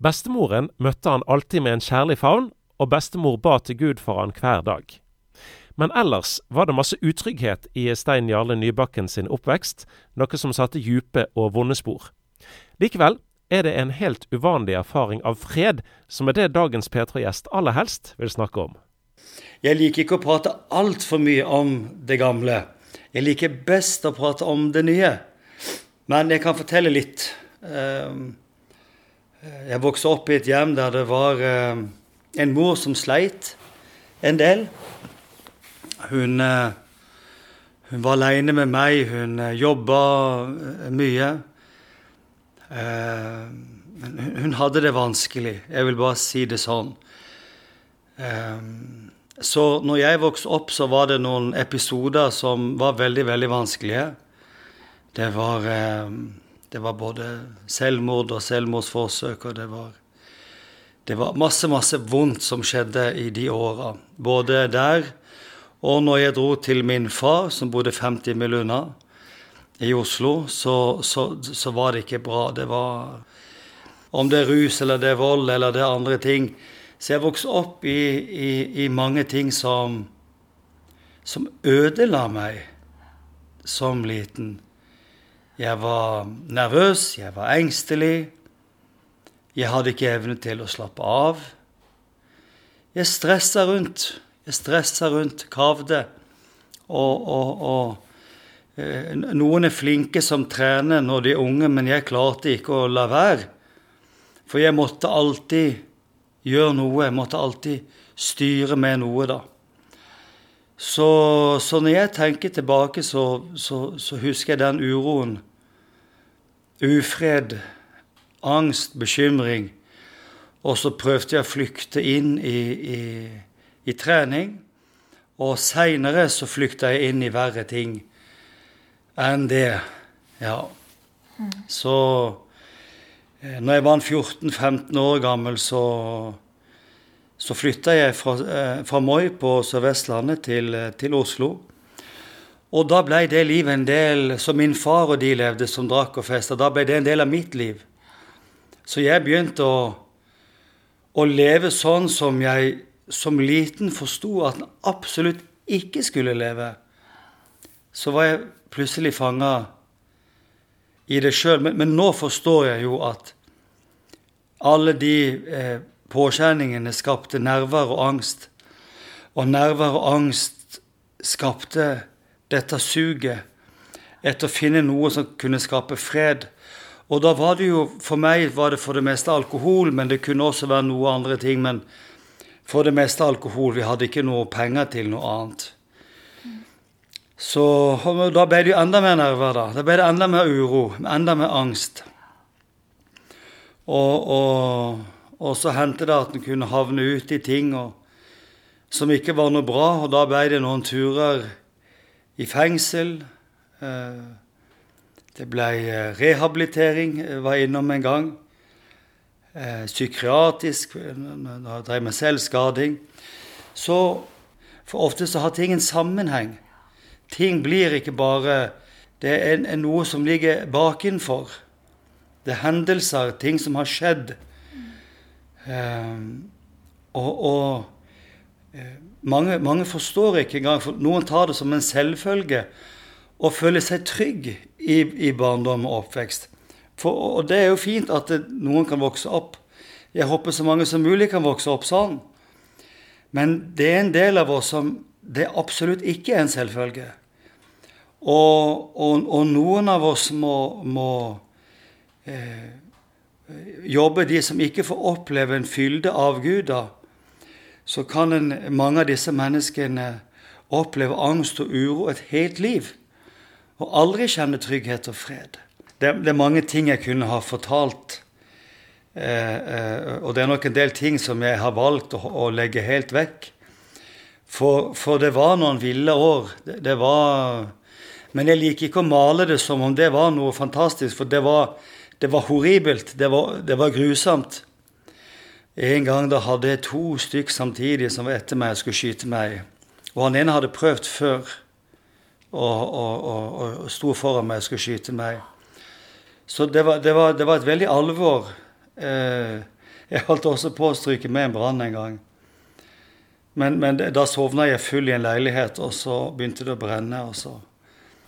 Bestemoren møtte han alltid med en kjærlig favn, og bestemor ba til Gud for han hver dag. Men ellers var det masse utrygghet i Stein Jarle Nybakken sin oppvekst, noe som satte dype og vonde spor. Likevel er det en helt uvanlig erfaring av fred som er det dagens P3-gjest aller helst vil snakke om. Jeg liker ikke å prate altfor mye om det gamle. Jeg liker best å prate om det nye. Men jeg kan fortelle litt. Ehm, jeg vokste opp i et hjem der det var ehm, en mor som sleit en del. Hun, eh, hun var aleine med meg, hun eh, jobba eh, mye. Hun hadde det vanskelig. Jeg vil bare si det sånn. Så når jeg vokste opp, så var det noen episoder som var veldig, veldig vanskelige. Det var, eh, det var både selvmord og selvmordsforsøk, og det var, det var masse, masse vondt som skjedde i de åra. Både der og når jeg dro til min far, som bodde 50 mil unna, i Oslo, så, så, så var det ikke bra. Det var Om det er rus eller det er vold eller det er andre ting så jeg vokste opp i, i, i mange ting som, som ødela meg som liten. Jeg var nervøs, jeg var engstelig. Jeg hadde ikke evne til å slappe av. Jeg stressa rundt. Jeg stressa rundt, kravde. Og, og, og eh, noen er flinke som trener når de er unge, men jeg klarte ikke å la være. For jeg måtte alltid gjøre noe. Jeg måtte alltid styre med noe, da. Så, så når jeg tenker tilbake, så, så, så, husker jeg den uroen. Ufred, angst, bekymring. Og så prøvde jeg å flykte inn i, i, i trening. Og seinere så flykta jeg inn i verre ting enn det. Ja. Så Eh, når jeg var 14-15 år gammel, så, så flytta jeg fra, eh, fra Moi på Sør-Vestlandet til, eh, til, Oslo. Og da ble det livet en del som min far og de levde, som drakk og festa. Da ble det en del av mitt liv. Så jeg begynte å, å leve sånn som jeg som liten forsto at en absolutt ikke skulle leve. Så var jeg plutselig fanga i det sjøl. Men, men, nå forstår jeg jo at alle de eh, påkjenningene skapte nerver og angst. Og nerver og angst skapte dette suget etter å finne noe som kunne skape fred. Og da var det jo For meg var det for det meste alkohol, men det kunne også være noe andre ting. Men for det meste alkohol. Vi hadde ikke noe penger til noe annet. Så da ble det jo enda mer nerver, da. Da ble det enda mer uro, enda mer angst. Og, og, og så hendte det at en kunne havne ut i ting og, som ikke var noe bra, og da ble det noen turer i fengsel. Eh, det ble eh, rehabilitering, jeg var innom en gang. Eh, psykiatrisk, jeg drev med selvskading. Så for ofte så har ting en sammenheng. Ting blir ikke bare Det er, noe som ligger bakenfor. Det er hendelser, ting som har skjedd. Og, og mange, mange, forstår ikke engang, for noen tar det som en selvfølge å føle seg trygg i, i barndom og oppvekst. For, og det er jo fint at det, noen kan vokse opp. Jeg håper så mange som mulig kan vokse opp sånn. Men det er en del av oss som det absolutt ikke er en selvfølge. Og, og, og noen av oss må, må eh, jobbe, de som ikke får oppleve en fylde av guder. Så kan en, mange av disse menneskene oppleve angst og uro et helt liv. Og aldri kjenne trygghet og fred. Det, det er mange ting jeg kunne ha fortalt. Eh, eh, og det er nok en del ting som jeg har valgt å, å legge helt vekk. For, for, det var noen ville år. Det, det var men jeg liker ikke å male det som om det var noe fantastisk, for det var, det var horribelt. Det var, det var, grusomt. En gang da hadde jeg to stykk samtidig som var etter meg og skulle skyte meg. Og han ene hadde prøvd før og, og, og, og sto foran meg og skulle skyte meg. Så det var, det var, det var et veldig alvor. Eh, jeg holdt også på å stryke med en brann en gang. Men, men, da sovna jeg full i en leilighet, og så begynte det å brenne. og så...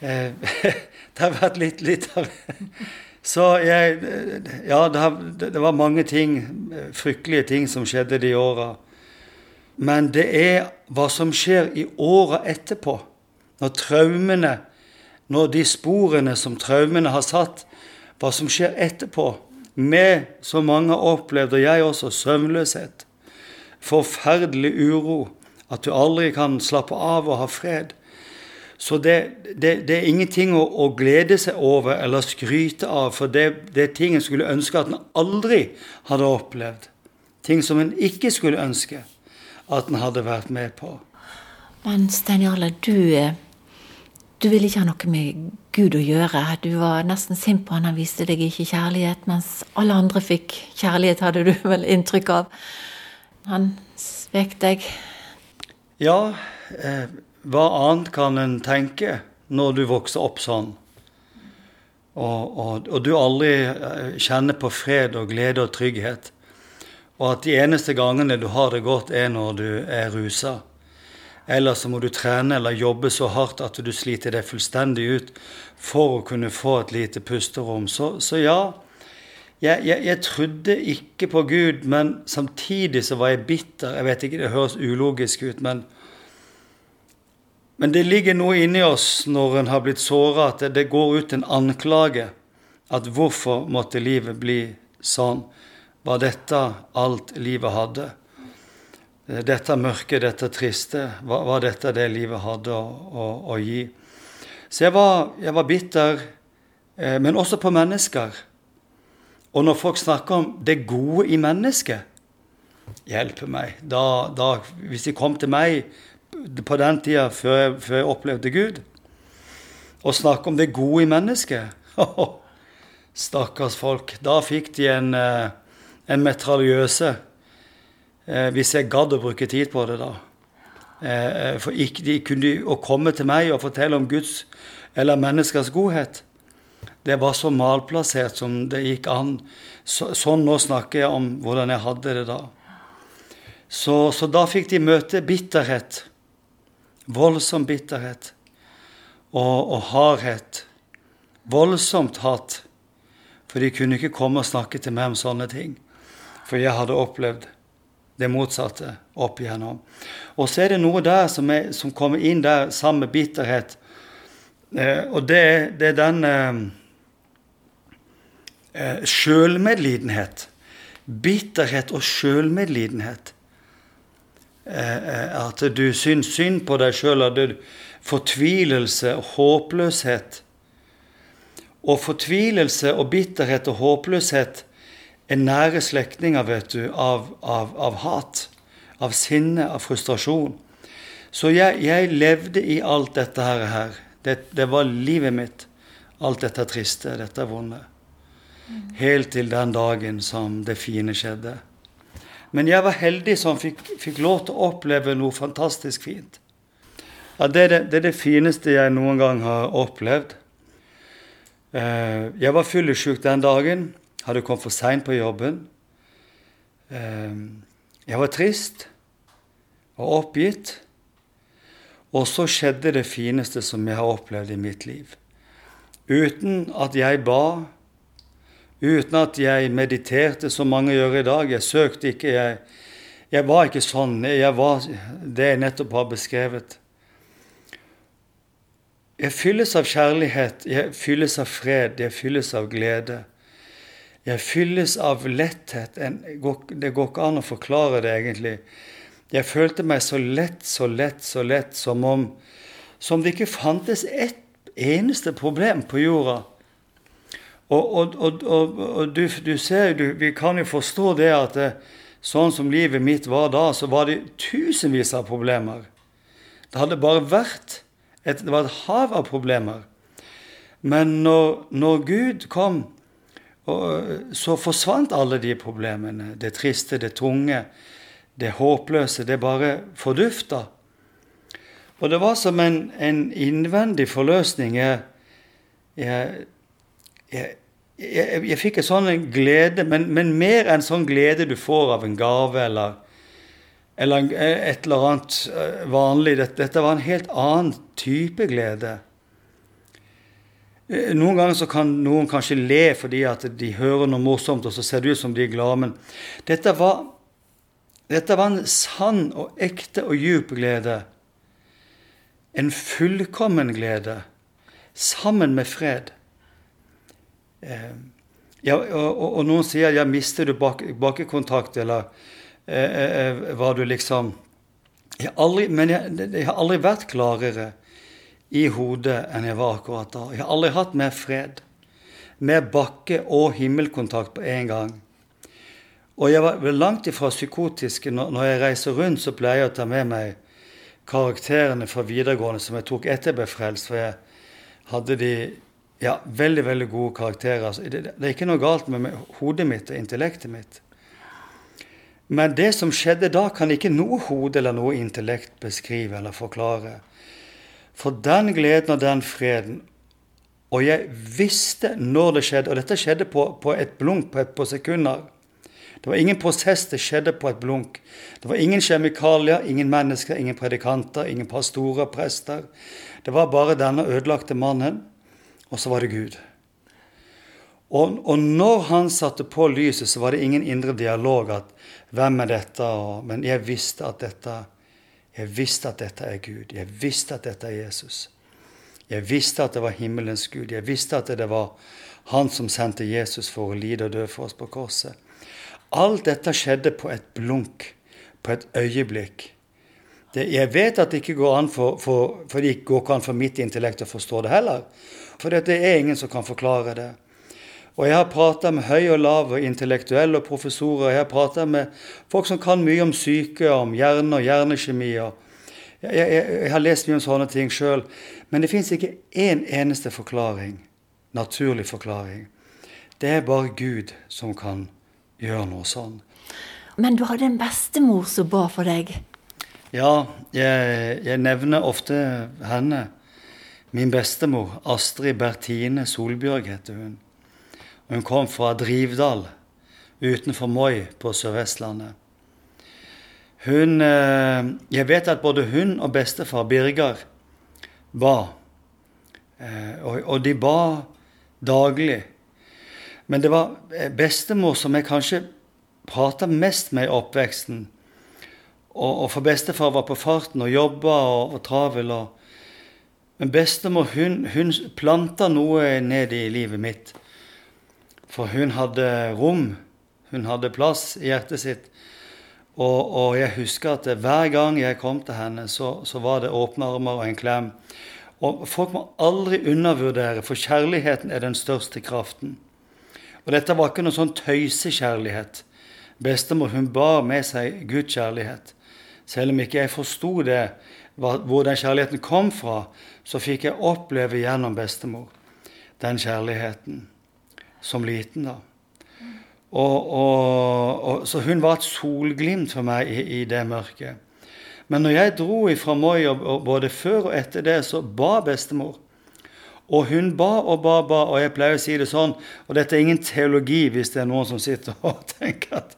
Eh, det har vært litt, litt av Så jeg Ja, det, det, var mange ting, fryktelige ting, som skjedde de åra. Men det er hva som skjer i åra etterpå. Når traumene, når de sporene som traumene har satt, hva som skjer etterpå. Med så mange har opplevd, og jeg også, søvnløshet forferdelig uro, at du aldri kan slappe av og ha fred. Så det, det, det er ingenting å, å, glede seg over eller skryte av, for det, det er ting en skulle ønske at en aldri hadde opplevd. Ting som en ikke skulle ønske at en hadde vært med på. Men Stein Jarle, du, du ville ikke ha noe med Gud å gjøre. Du var nesten sint på han, han viste deg ikke kjærlighet, mens alle andre fikk kjærlighet, hadde du vel inntrykk av. Han svek deg. Ja, eh, hva annet kan en tenke når du vokser opp sånn? Og, og, og, du aldri eh, kjenner på fred og glede og trygghet. Og at de eneste gangene du har det godt, er når du er rusa. Eller så må du trene eller jobbe så hardt at du sliter deg fullstendig ut for å kunne få et lite pusterom. Så, så ja, jeg, jeg, jeg, trodde ikke på Gud, men samtidig så var jeg bitter. Jeg vet ikke, Det høres ulogisk ut, men, men det ligger noe inni oss når en har blitt såra, at det, går ut en anklage. At hvorfor måtte livet bli sånn? Var dette alt livet hadde? Dette mørke, dette triste, var dette det livet hadde å, å, å gi? Så jeg var, jeg var bitter, eh, men også på mennesker. Og når folk snakker om det gode i mennesket Hjelpe meg. Da, da, hvis de kom til meg på den tida før jeg, før jeg opplevde Gud, Å snakke om det gode i mennesket Stakkars folk. Da fikk de en, eh, en metraljøse. Eh, hvis jeg gadd å bruke tid på det, da. Eh, for ikke, de kunne å komme til meg og fortelle om Guds eller menneskers godhet det var så malplassert som det gikk an. Så, sånn nå snakker jeg om hvordan jeg hadde det da. Så, så da fikk de møte bitterhet. Voldsom bitterhet. Og, og hardhet. Voldsomt hat. For de kunne ikke komme og snakke til meg om sånne ting. For jeg hadde opplevd det motsatte opp igjennom. Og så er det noe der som, er, som kommer inn der sammen med bitterhet. Eh, og det, det er den eh, eh, sjølmedlidenhet. Bitterhet og sjølmedlidenhet. Eh, at du syns synd på deg sjøl. Fortvilelse og håpløshet. Og fortvilelse og bitterhet og håpløshet er nære slektninger vet du, av, av, av, hat, av sinne, av frustrasjon. Så jeg, jeg levde i alt dette her. Det, det var livet mitt. Alt dette triste, dette vonde. Helt til den dagen som det fine skjedde. Men jeg var heldig som fikk, fikk lov til å oppleve noe fantastisk fint. Ja, det, er det, det, er det fineste jeg noen gang har opplevd. Eh, jeg var fyllesyk den dagen. Hadde kommet for seint på jobben. Eh, jeg var trist og oppgitt. Og så skjedde det fineste som jeg har opplevd i mitt liv. Uten at jeg ba, uten at jeg mediterte som mange gjør i dag. Jeg søkte ikke, jeg, jeg var ikke sånn. Jeg var det jeg nettopp har beskrevet. Jeg fylles av kjærlighet, jeg fylles av fred, jeg fylles av glede. Jeg fylles av letthet. Det går ikke an å forklare det, egentlig. Jeg følte meg så lett, så lett, så lett, som om som det ikke fantes ett eneste problem på jorda og, og, og, og du, du, ser, du, vi kan jo forstå det at det, sånn som livet mitt var da, så var det tusenvis av problemer. Det hadde bare vært et, det var et hav av problemer. Men når, når Gud kom, så forsvant alle de problemene. Det triste, det tunge, det håpløse. Det bare fordufta. Og det var som en, en innvendig forløsning. Jeg, jeg, jeg, jeg, fikk en sånn glede, men, men, mer enn sånn glede du får av en gave eller, eller et eller annet eh, vanlig. Dette, dette var en helt annen type glede. Eh, noen ganger så kan noen kanskje le fordi at de hører noe morsomt, og så ser det ut som de er glade, men dette var, dette var en sann og ekte og djup glede. En fullkommen glede, sammen med fred. Eh, ja, og, og, noen sier ja, mister du bak, bakkekontakt, eller eh, eh, eh, var du liksom jeg aldri, Men jeg, jeg, har aldri vært klarere i hodet enn jeg var akkurat da. Jeg har aldri hatt mer fred. Mer bakke- og himmelkontakt på en gang. Og jeg var langt ifra psykotisk. Når jeg reiser rundt, så pleier jeg å ta med meg karakterene fra videregående som jeg tok etter jeg ble frelst. For jeg hadde de ja, veldig veldig gode karakterer. Altså, det, det, er ikke noe galt med, med hodet mitt og intellektet mitt. Men det som skjedde da, kan ikke noe hode eller noe intellekt beskrive eller forklare. For den gleden og den freden Og jeg visste når det skjedde, og dette skjedde på, på et blunk, på, et, på sekunder. Det var ingen prosess, det skjedde på et blunk. Det var ingen kjemikalier, ingen mennesker, ingen predikanter, ingen pastorer, prester. Det var bare denne ødelagte mannen og så var det Gud. Og, og, når han satte på lyset, så var det ingen indre dialog at 'Hvem er dette?' Og, men jeg visste at dette jeg visste at dette er Gud. Jeg visste at dette er Jesus. Jeg visste at det var himmelens Gud. Jeg visste at det var Han som sendte Jesus for å lide og dø for oss på korset. Alt dette skjedde på et blunk, på et øyeblikk. Det, jeg vet at det ikke går an for, for, for det ikke går an for mitt intellekt å forstå det heller. For det er ingen som kan forklare det. Og jeg har prata med høy og lav, og intellektuelle og professorer. Jeg har prata med folk som kan mye om syke, om hjerne og hjernekjemi. jeg, jeg, jeg, har lest mye om sånne ting sjøl. Men det fins ikke én eneste forklaring, naturlig forklaring. Det er bare Gud som kan gjøre noe sånn. Men du hadde en bestemor som ba for deg? Ja, jeg, jeg nevner ofte henne. Min bestemor, Astrid Bertine Solbjørg, heter hun. Hun kom fra Drivdal utenfor Moi på Sør-Vestlandet. Hun eh, Jeg vet at både hun og bestefar Birger ba. Eh, og de ba daglig. Men det var eh, bestemor som jeg kanskje prata mest med i oppveksten. Og, for bestefar var på farten og jobba og, og travel. og men bestemor hun, hun planta noe ned i livet mitt. For hun hadde rom, hun hadde plass i hjertet sitt. Og, og jeg husker at hver gang jeg kom til henne, så, så var det åpne armer og en klem. Og folk må aldri undervurdere, for kjærligheten er den største kraften. Og dette var ikke noe sånn tøysekjærlighet. Bestemor hun bar med seg Guds kjærlighet. Selv om ikke jeg forsto det, hvor den kjærligheten kom fra, så fikk jeg oppleve gjennom bestemor den kjærligheten som liten, da. Og, og, og, så hun var et solglimt for meg i, i det mørket. Men når jeg dro ifra Moi, og både før og etter det, så ba bestemor. Og hun ba og ba, ba, og jeg pleier å si det sånn, og dette er ingen teologi hvis det er noen som sitter og tenker at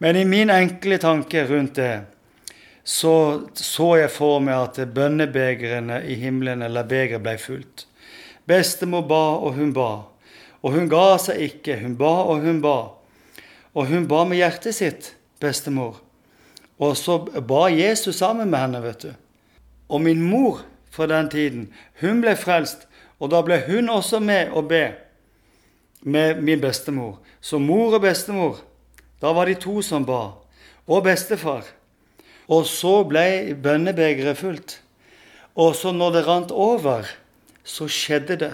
Men i min enkle tanke rundt det, så så jeg for meg at bønnebegrene i himmelen eller begeret ble fullt. Bestemor ba, og hun ba. Og hun ga seg ikke. Hun ba, og hun ba. Og hun ba med hjertet sitt, bestemor. Og så ba Jesus sammen med henne, vet du. Og min mor fra den tiden, hun ble frelst. Og da ble hun også med å be med min bestemor. Så mor og bestemor, da var de to som ba. Og bestefar. Og så ble bønnebegeret fullt. Og så når det rant over, så skjedde det.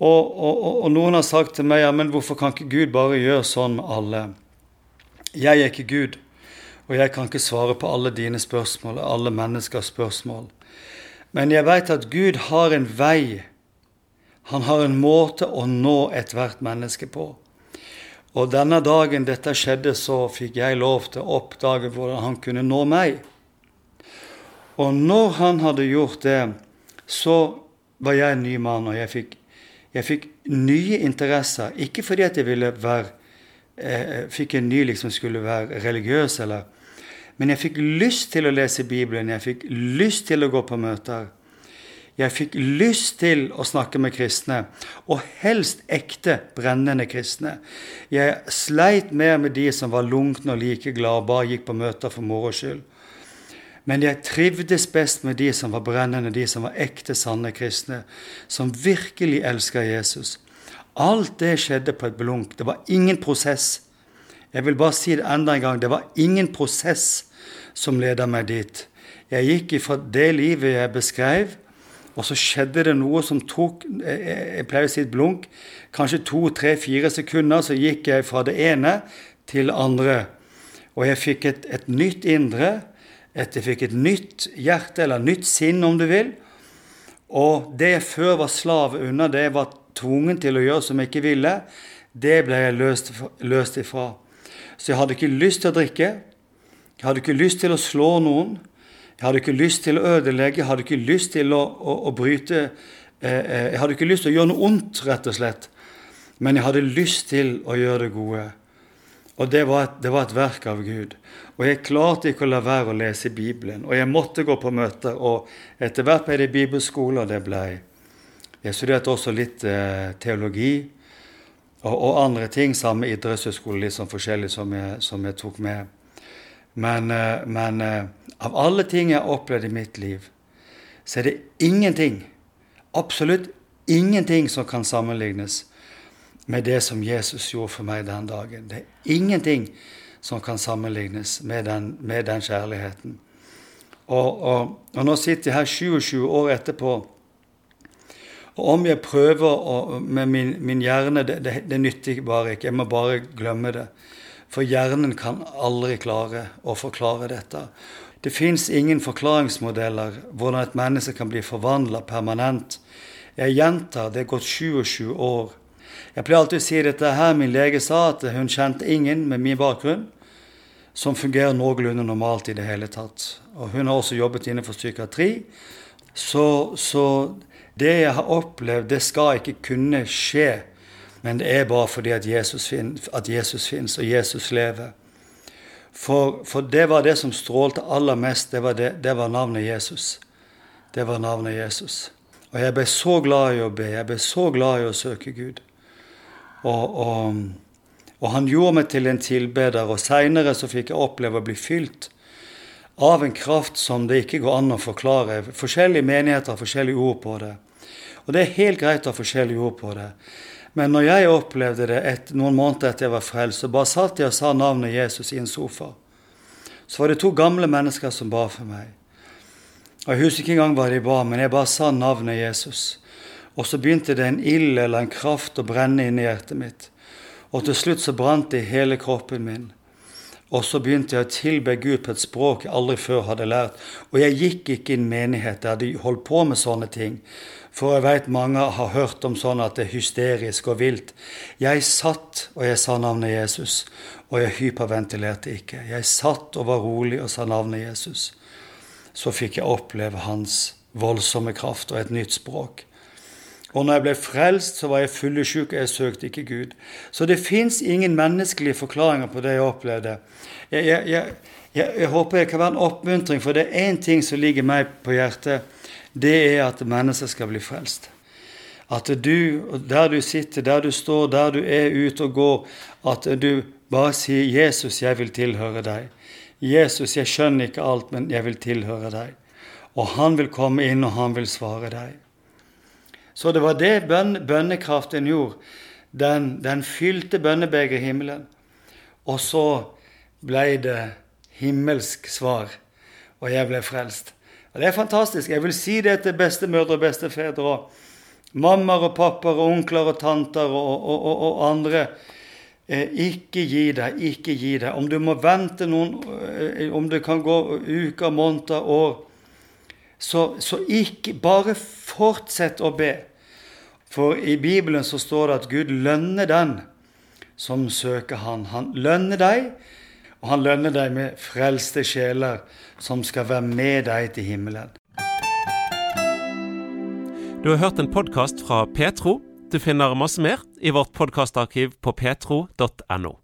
Og, og, og, noen har sagt til meg ja, men hvorfor kan ikke Gud bare gjøre sånn med alle? Jeg er ikke Gud, og jeg kan ikke svare på alle dine spørsmål, alle menneskers spørsmål. Men jeg veit at Gud har en vei. Han har en måte å nå ethvert menneske på. Og denne dagen dette skjedde, så fikk jeg lov til å oppdage hvordan han kunne nå meg. Og når han hadde gjort det, så var jeg en ny mann, og jeg fikk Jeg fikk nye interesser. Ikke fordi at jeg ville være eh, fikk en ny liksom skulle være religiøs, eller Men jeg fikk lyst til å lese Bibelen. Jeg fikk lyst til å gå på møter. Jeg fikk lyst til å snakke med kristne, og helst ekte, brennende kristne. Jeg sleit mer med de som var lunkne og like glade og bare gikk på møter for moro skyld. Men jeg trivdes best med de som var brennende, de som var ekte, sanne kristne, som virkelig elsker Jesus. Alt det skjedde på et blunk. Det var ingen prosess. Jeg vil bare si det enda en gang. Det var ingen prosess som leda meg dit. Jeg gikk ifra det livet jeg beskrev, og så skjedde det noe som tok jeg pleier å si et blunk, kanskje to, tre, fire sekunder, så gikk jeg fra det ene til det andre. Og jeg fikk et, et nytt indre, et, jeg fikk et nytt hjerte, eller nytt sinn, om du vil. Og det jeg før var slave unna, det jeg var tvungen til å gjøre som jeg ikke ville, det ble jeg løst, løst ifra. Så jeg hadde ikke lyst til å drikke. Jeg hadde ikke lyst til å slå noen. Jeg hadde ikke lyst til å ødelegge, jeg hadde ikke lyst til å, å, å bryte eh, eh, Jeg hadde ikke lyst til å gjøre noe ondt, rett og slett. Men jeg hadde lyst til å gjøre det gode. Og det var, et, det var et verk av Gud. Og jeg klarte ikke å la være å lese Bibelen. Og jeg måtte gå på møter. Og etter hvert ble det bibelskole, og det ble Jeg studerte også litt eh, teologi og, og, andre ting sammen med idrettshøyskole, litt sånn forskjellig som jeg, som jeg tok med. Men, eh, men eh, av alle ting jeg har opplevd i mitt liv, så er det ingenting, absolutt ingenting, som kan sammenlignes med det som Jesus gjorde for meg den dagen. Det er ingenting som kan sammenlignes med den, med den kjærligheten. Og, og, og, nå sitter jeg her 27 år etterpå, og om jeg prøver å, med min, min hjerne det, det, det nytter bare ikke. Jeg må bare glemme det. For hjernen kan aldri klare å forklare dette. Det fins ingen forklaringsmodeller hvordan et menneske kan bli forvandla permanent. Jeg gjentar, det er gått 27 år. Jeg pleier alltid å si dette her. Min lege sa at hun kjente ingen med min bakgrunn som fungerer noenlunde normalt i det hele tatt. Og hun har også jobbet innenfor psykiatri. Så, så det jeg har opplevd, det skal ikke kunne skje men det er bare fordi at Jesus, finnes, at Jesus finnes, og Jesus lever. For, for, det var det som strålte aller mest. Det var, det, det var navnet Jesus. Det var navnet Jesus. Og jeg ble så glad i å be. Jeg ble så glad i å søke Gud. Og, og, og han gjorde meg til en tilbeder, og seinere så fikk jeg oppleve å bli fylt av en kraft som det ikke går an å forklare. Forskjellige menigheter har forskjellige ord på det. Og det er helt greit å ha forskjellige ord på det. Men når jeg opplevde det et, noen måneder etter jeg var frelst, så bare satt jeg og sa navnet Jesus i en sofa. Så var det to gamle mennesker som ba for meg. Og Jeg husker ikke engang hva de ba, men jeg bare sa navnet Jesus. Og så begynte det en ild eller en kraft å brenne inni hjertet mitt. Og til slutt så brant det i hele kroppen min. Og så begynte jeg å tilbe Gud på et språk jeg aldri før hadde lært. Og jeg gikk ikke i en menighet. Jeg hadde holdt på med sånne ting. For jeg veit mange har hørt om sånn at det er hysterisk og vilt. Jeg satt og jeg sa navnet Jesus, og jeg hyperventilerte ikke. Jeg satt og var rolig og sa navnet Jesus. Så fikk jeg oppleve hans voldsomme kraft og et nytt språk. Og når jeg ble frelst, så var jeg fyllesyk, og jeg søkte ikke Gud. Så det fins ingen menneskelige forklaringer på det jeg opplevde. Jeg, jeg, jeg, jeg håper jeg kan være en oppmuntring, for det er én ting som ligger meg på hjertet det er at mennesker skal bli frelst. At du, der du sitter, der du står, der du er ute og går, at du bare sier 'Jesus, jeg vil tilhøre deg'. 'Jesus, jeg skjønner ikke alt, men jeg vil tilhøre deg'. Og han vil komme inn, og han vil svare deg. Så det var det bønne, bønnekraften gjorde. Den, den fylte bønnebegeret himmelen. Og så ble det himmelsk svar, og jeg ble frelst. Det er fantastisk. Jeg vil si det til bestemødre og bestefedre og mammaer og pappaer og onkler og tanter og, og, og, og andre. Eh, ikke gi deg, ikke gi deg. Om du må vente noen eh, Om det kan gå uker, måneder, år så, så ikke Bare fortsett å be. For i Bibelen så står det at Gud lønner den som søker Han. Han lønner deg og han lønner deg med frelste sjeler som skal være med deg til himmelen. Du har hørt en podkast fra Petro. Du finner masse mer i vårt podkastarkiv på petro.no.